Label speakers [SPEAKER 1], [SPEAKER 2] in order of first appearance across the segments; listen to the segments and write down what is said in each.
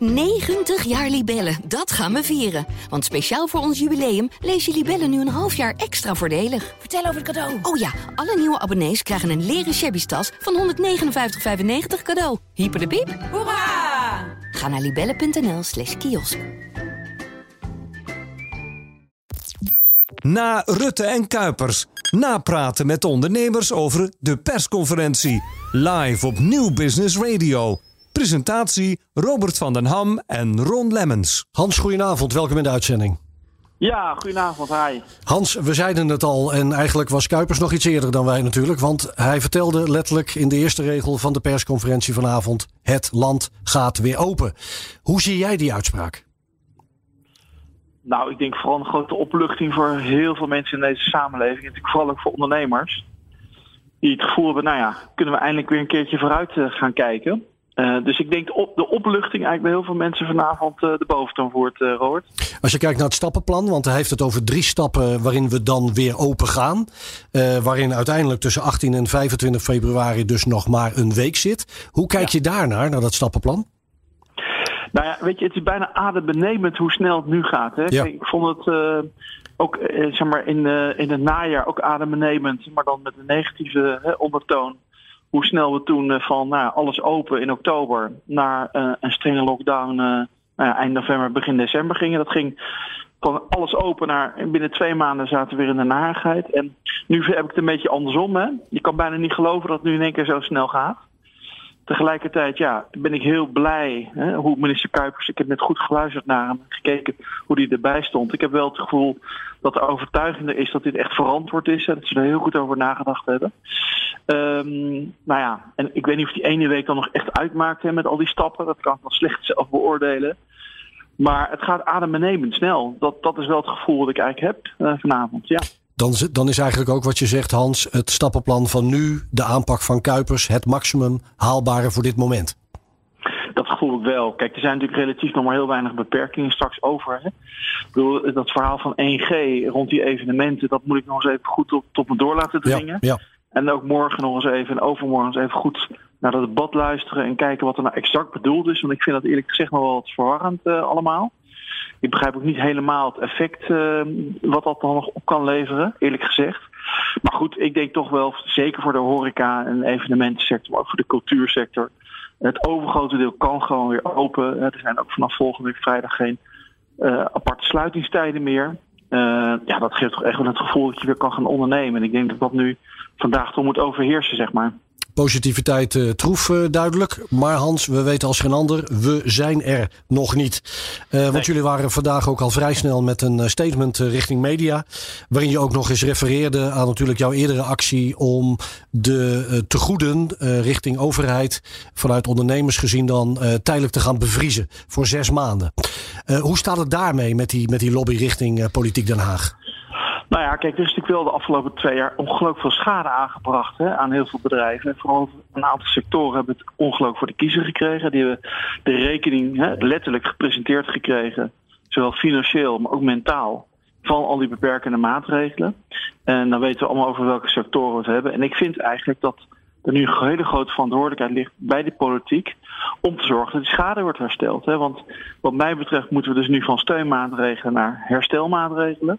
[SPEAKER 1] 90 jaar Libellen, dat gaan we vieren. Want speciaal voor ons jubileum lees je Libellen nu een half jaar extra voordelig.
[SPEAKER 2] Vertel over het cadeau.
[SPEAKER 1] Oh ja, alle nieuwe abonnees krijgen een leren shabby tas van 159,95 cadeau. Hyper de piep.
[SPEAKER 2] Hoera!
[SPEAKER 1] Ga naar libellen.nl slash kiosk.
[SPEAKER 3] Na Rutte en Kuipers. Napraten met ondernemers over de persconferentie. Live op Nieuw Business Radio. Presentatie Robert van den Ham en Ron Lemmens.
[SPEAKER 4] Hans, goedenavond. Welkom in de uitzending.
[SPEAKER 5] Ja, goedenavond. Hi.
[SPEAKER 4] Hans, we zeiden het al en eigenlijk was Kuipers nog iets eerder dan wij natuurlijk. Want hij vertelde letterlijk in de eerste regel van de persconferentie vanavond... het land gaat weer open. Hoe zie jij die uitspraak?
[SPEAKER 5] Nou, ik denk vooral een grote opluchting voor heel veel mensen in deze samenleving. En natuurlijk vooral ook voor ondernemers. Die het gevoel hebben, nou ja, kunnen we eindelijk weer een keertje vooruit eh, gaan kijken. Uh, dus ik denk de, op, de opluchting eigenlijk bij heel veel mensen vanavond uh, de boventoon voert, uh, Robert.
[SPEAKER 4] Als je kijkt naar het stappenplan, want hij heeft het over drie stappen waarin we dan weer open gaan. waarin uiteindelijk tussen 18 en 25 februari dus nog maar een week zit. Hoe kijk ja. je daarnaar, naar dat stappenplan?
[SPEAKER 5] Nou ja, weet je, het is bijna adembenemend hoe snel het nu gaat. Hè?
[SPEAKER 4] Ja.
[SPEAKER 5] Ik vond het ook zeg maar in, in het najaar ook adembenemend, maar dan met een negatieve ondertoon. Hoe snel we toen van nou, alles open in oktober naar een strenge lockdown nou ja, eind november, begin december gingen. Dat ging van alles open naar binnen twee maanden zaten we weer in de narigheid. En nu heb ik het een beetje andersom. Hè? Je kan bijna niet geloven dat het nu in één keer zo snel gaat. Tegelijkertijd ja, ben ik heel blij hè, hoe minister Kuipers, ik heb net goed geluisterd naar hem, gekeken hoe hij erbij stond. Ik heb wel het gevoel dat de overtuigende is dat dit echt verantwoord is en dat ze er heel goed over nagedacht hebben. Um, nou ja, en ik weet niet of die ene week dan nog echt uitmaakt met al die stappen, dat kan ik wel slecht zelf beoordelen. Maar het gaat adembenemend snel. Dat, dat is wel het gevoel dat ik eigenlijk heb uh, vanavond, ja.
[SPEAKER 4] Dan, dan is eigenlijk ook wat je zegt, Hans, het stappenplan van nu, de aanpak van Kuipers, het maximum haalbare voor dit moment.
[SPEAKER 5] Dat gevoel ik wel. Kijk, er zijn natuurlijk relatief nog maar heel weinig beperkingen straks over. Hè? Ik bedoel, dat verhaal van 1G rond die evenementen, dat moet ik nog eens even goed op, tot me door laten dringen.
[SPEAKER 4] Ja, ja.
[SPEAKER 5] En ook morgen nog eens even en overmorgen eens even goed naar dat debat luisteren en kijken wat er nou exact bedoeld is. Want ik vind dat eerlijk gezegd nog wel wat verwarrend uh, allemaal. Ik begrijp ook niet helemaal het effect uh, wat dat dan nog op kan leveren, eerlijk gezegd. Maar goed, ik denk toch wel, zeker voor de horeca en evenementensector, maar ook voor de cultuursector. Het overgrote deel kan gewoon weer open. Er zijn ook vanaf volgende week vrijdag geen uh, aparte sluitingstijden meer. Ja, dat geeft toch echt wel het gevoel dat je weer kan gaan ondernemen. En ik denk dat dat nu vandaag toch moet overheersen, zeg maar.
[SPEAKER 4] Positiviteit uh, troef uh, duidelijk. Maar Hans, we weten als geen ander, we zijn er nog niet. Uh, want nee. jullie waren vandaag ook al vrij snel met een statement richting media. Waarin je ook nog eens refereerde aan natuurlijk jouw eerdere actie om de tegoeden richting overheid vanuit ondernemers gezien dan tijdelijk te gaan bevriezen voor zes maanden. hoe staat het daarmee met die, met die lobby richting politiek Den Haag?
[SPEAKER 5] Nou ja, kijk, er is natuurlijk wel de afgelopen twee jaar ongelooflijk veel schade aangebracht hè, aan heel veel bedrijven. En vooral een aantal sectoren hebben het ongelooflijk voor de kiezer gekregen. Die hebben de rekening hè, letterlijk gepresenteerd gekregen, zowel financieel, maar ook mentaal, van al die beperkende maatregelen. En dan weten we allemaal over welke sectoren we het hebben. En ik vind eigenlijk dat er nu een hele grote verantwoordelijkheid ligt bij de politiek om te zorgen dat die schade wordt hersteld. Hè. Want wat mij betreft moeten we dus nu van steunmaatregelen naar herstelmaatregelen.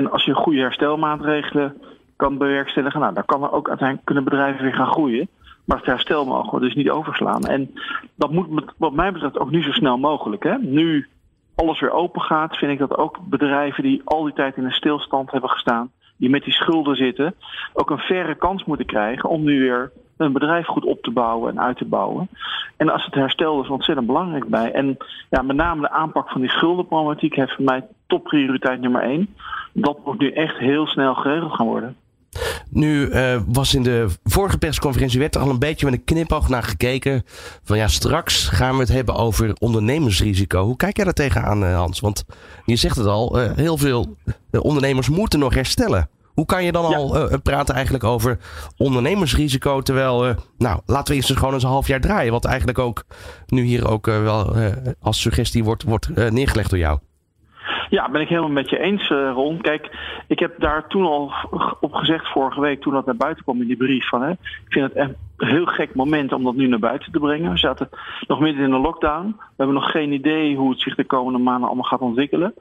[SPEAKER 5] En als je goede herstelmaatregelen kan bewerkstelligen, nou, dan kan er ook uiteindelijk kunnen bedrijven weer gaan groeien. Maar het herstel mogen we dus niet overslaan. En dat moet wat mij betreft ook niet zo snel mogelijk. Hè? Nu alles weer open gaat, vind ik dat ook bedrijven die al die tijd in een stilstand hebben gestaan, die met die schulden zitten, ook een verre kans moeten krijgen om nu weer een bedrijf goed op te bouwen en uit te bouwen. En als het herstel is ontzettend belangrijk bij. En ja, met name de aanpak van die schuldenproblematiek heeft voor mij topprioriteit nummer één. Dat moet nu echt heel snel geregeld gaan worden.
[SPEAKER 2] Nu uh, was in de vorige persconferentie werd er al een beetje met een knipoog naar gekeken. Van ja, straks gaan we het hebben over ondernemersrisico. Hoe kijk jij daar tegenaan, Hans? Want je zegt het al, uh, heel veel ondernemers moeten nog herstellen. Hoe kan je dan ja. al uh, praten eigenlijk over ondernemersrisico? Terwijl, nou, laten we eerst eens gewoon eens een half jaar draaien. Wat eigenlijk ook nu hier ook wel als suggestie wordt, wordt neergelegd door jou.
[SPEAKER 5] Ja, ben ik helemaal met je eens, Ron. Kijk, ik heb daar toen al op gezegd vorige week, toen dat naar buiten kwam in die brief, van hè, ik vind het heel gek moment om dat nu naar buiten te brengen. We zaten nog midden in een lockdown. We hebben nog geen idee hoe het zich de komende maanden allemaal gaat ontwikkelen.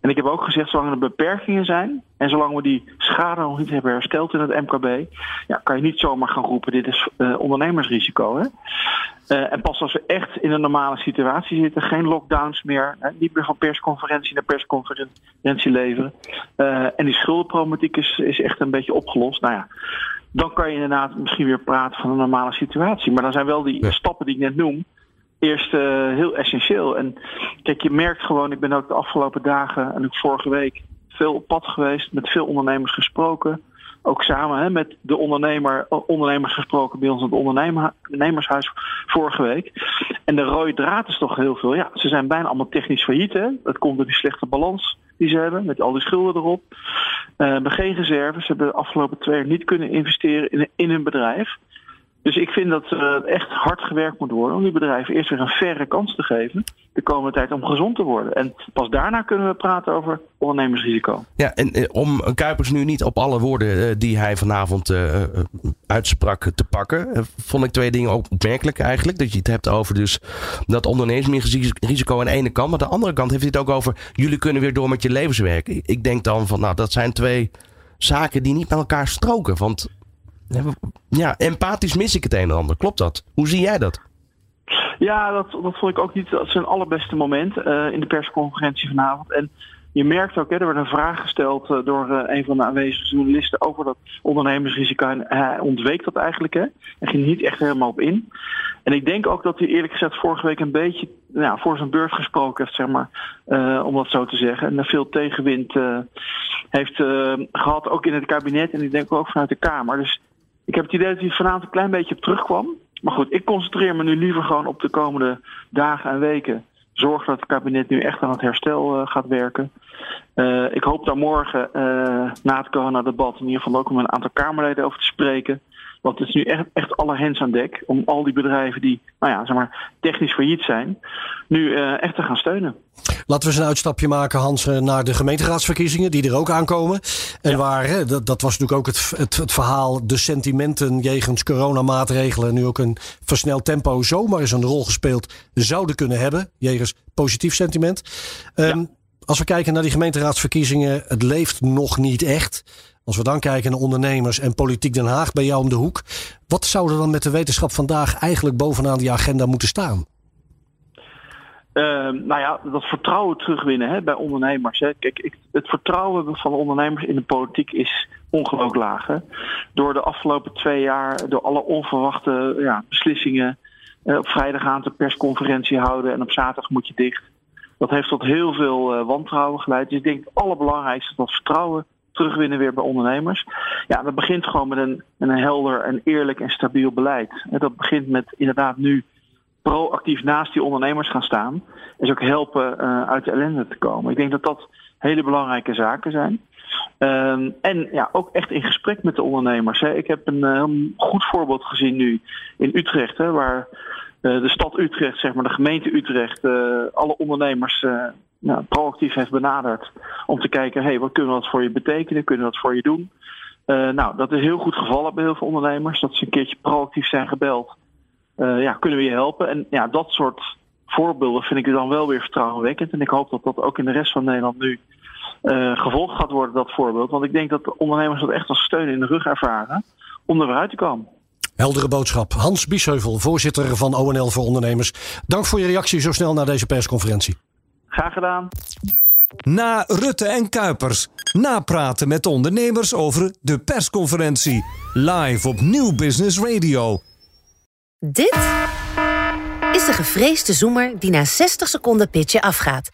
[SPEAKER 5] En ik heb ook gezegd, zolang er beperkingen zijn en zolang we die schade nog niet hebben hersteld in het MKB, ja, kan je niet zomaar gaan roepen: dit is uh, ondernemersrisico. Hè? Uh, en pas als we echt in een normale situatie zitten, geen lockdowns meer, hè, niet meer van persconferentie naar persconferentie leveren. Uh, en die schuldenproblematiek is, is echt een beetje opgelost. Nou ja, dan kan je inderdaad misschien weer praten van een normale situatie. Maar dan zijn wel die stappen die ik net noem, eerst uh, heel essentieel. En kijk, je merkt gewoon, ik ben ook de afgelopen dagen en ook vorige week veel op pad geweest, met veel ondernemers gesproken. Ook samen hè, met de ondernemer, ondernemers gesproken bij ons het ondernemershuis vorige week. En de rode draad is toch heel veel. Ja, ze zijn bijna allemaal technisch failliet. Dat komt door die slechte balans die ze hebben, met al die schulden erop. Uh, hebben geen reserves. Hebben de afgelopen twee jaar niet kunnen investeren in, in hun bedrijf. Dus ik vind dat er echt hard gewerkt moet worden om die bedrijven eerst weer een verre kans te geven de komende tijd om gezond te worden. En pas daarna kunnen we praten over ondernemersrisico.
[SPEAKER 2] Ja, en eh, om Kuipers nu niet op alle woorden uh, die hij vanavond uh, uitsprak te pakken, vond ik twee dingen ook opmerkelijk eigenlijk. Dat je het hebt over dus dat ondernemersrisico aan de ene kant, maar aan de andere kant heeft hij het ook over jullie kunnen weer door met je levenswerk. Ik denk dan van nou, dat zijn twee zaken die niet met elkaar stroken. Want ja, empathisch mis ik het een en ander. Klopt dat? Hoe zie jij dat?
[SPEAKER 5] Ja, dat, dat vond ik ook niet dat zijn allerbeste moment uh, in de persconferentie vanavond. En je merkt ook, hè, er werd een vraag gesteld uh, door uh, een van de aanwezige journalisten over dat ondernemersrisico. En hij ontweek dat eigenlijk. Hè. Hij ging niet echt helemaal op in. En ik denk ook dat hij eerlijk gezegd vorige week een beetje nou, voor zijn beurt gesproken heeft, zeg maar, om dat zo te zeggen. En veel tegenwind heeft gehad, ook in het kabinet en ik denk ook vanuit de Kamer. Dus ik heb het idee dat hij vanavond een klein beetje op terugkwam. Maar goed, ik concentreer me nu liever gewoon op de komende dagen en weken. Zorg dat het kabinet nu echt aan het herstel uh, gaat werken. Uh, ik hoop daar morgen uh, na het coronadebat in ieder geval ook om een aantal Kamerleden over te spreken. Want het is nu echt, echt alle hens aan dek om al die bedrijven die nou ja, zeg maar, technisch failliet zijn, nu uh, echt te gaan steunen.
[SPEAKER 4] Laten we eens een uitstapje maken, Hans, naar de gemeenteraadsverkiezingen die er ook aankomen. En ja. waar, hè, dat, dat, was natuurlijk ook het, het, het, verhaal, de sentimenten jegens coronamaatregelen, nu ook een versneld tempo zomaar eens een rol gespeeld zouden kunnen hebben, jegens positief sentiment. Um, ja. Als we kijken naar die gemeenteraadsverkiezingen, het leeft nog niet echt. Als we dan kijken naar ondernemers en politiek Den Haag bij jou om de hoek. Wat zou er dan met de wetenschap vandaag eigenlijk bovenaan die agenda moeten staan?
[SPEAKER 5] Uh, nou ja, dat vertrouwen terugwinnen hè, bij ondernemers. Hè. Kijk, het vertrouwen van ondernemers in de politiek is ongelooflijk laag. Door de afgelopen twee jaar, door alle onverwachte ja, beslissingen. Uh, op vrijdag aan de persconferentie houden en op zaterdag moet je dicht. Dat heeft tot heel veel uh, wantrouwen geleid. Dus ik denk het allerbelangrijkste dat vertrouwen terugwinnen weer bij ondernemers. Ja, dat begint gewoon met een, een helder en eerlijk en stabiel beleid. Dat begint met inderdaad nu proactief naast die ondernemers gaan staan. En ze ook helpen uh, uit de ellende te komen. Ik denk dat dat hele belangrijke zaken zijn. Um, en ja, ook echt in gesprek met de ondernemers. Hè. Ik heb een uh, goed voorbeeld gezien nu in Utrecht, hè, waar de stad Utrecht, zeg maar, de gemeente Utrecht, alle ondernemers nou, proactief heeft benaderd. Om te kijken, hey, wat kunnen we dat voor je betekenen? Kunnen we dat voor je doen? Nou, dat is heel goed gevallen bij heel veel ondernemers. Dat ze een keertje proactief zijn gebeld. Ja, kunnen we je helpen? En ja, dat soort voorbeelden vind ik dan wel weer vertrouwenwekkend. En ik hoop dat dat ook in de rest van Nederland nu gevolgd gaat worden, dat voorbeeld. Want ik denk dat de ondernemers dat echt als steun in de rug ervaren om er weer uit te komen.
[SPEAKER 4] Heldere boodschap. Hans Biesheuvel, voorzitter van ONL voor Ondernemers. Dank voor je reactie zo snel na deze persconferentie.
[SPEAKER 5] Graag gedaan.
[SPEAKER 3] Na Rutte en Kuipers. Napraten met ondernemers over de persconferentie. Live op Nieuw Business Radio.
[SPEAKER 6] Dit is de gevreesde zoemer die na 60 seconden pitchen afgaat.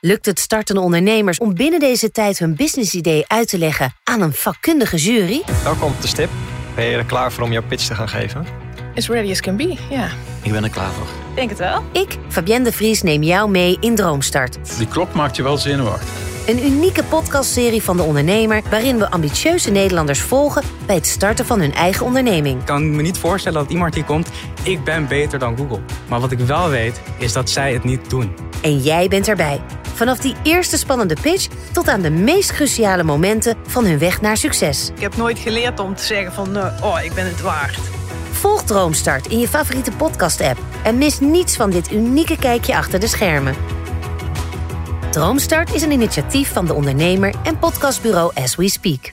[SPEAKER 6] Lukt het startende ondernemers om binnen deze tijd hun businessidee uit te leggen aan een vakkundige jury?
[SPEAKER 7] Welkom op de stip. Ben je er klaar voor om jouw pitch te gaan geven?
[SPEAKER 8] As ready as can be, ja.
[SPEAKER 7] Ik ben er klaar voor.
[SPEAKER 8] Denk het wel.
[SPEAKER 6] Ik, Fabienne de Vries, neem jou mee in Droomstart.
[SPEAKER 9] Die klok maakt je wel zenuwachtig.
[SPEAKER 6] Een unieke podcastserie van de ondernemer... waarin we ambitieuze Nederlanders volgen... bij het starten van hun eigen onderneming.
[SPEAKER 10] Ik kan me niet voorstellen dat iemand hier komt... ik ben beter dan Google. Maar wat ik wel weet, is dat zij het niet doen.
[SPEAKER 6] En jij bent erbij. Vanaf die eerste spannende pitch... tot aan de meest cruciale momenten van hun weg naar succes.
[SPEAKER 8] Ik heb nooit geleerd om te zeggen van... Uh, oh, ik ben het waard.
[SPEAKER 6] Volg Droomstart in je favoriete podcast-app en mis niets van dit unieke kijkje achter de schermen. Droomstart is een initiatief van de ondernemer en podcastbureau As We Speak.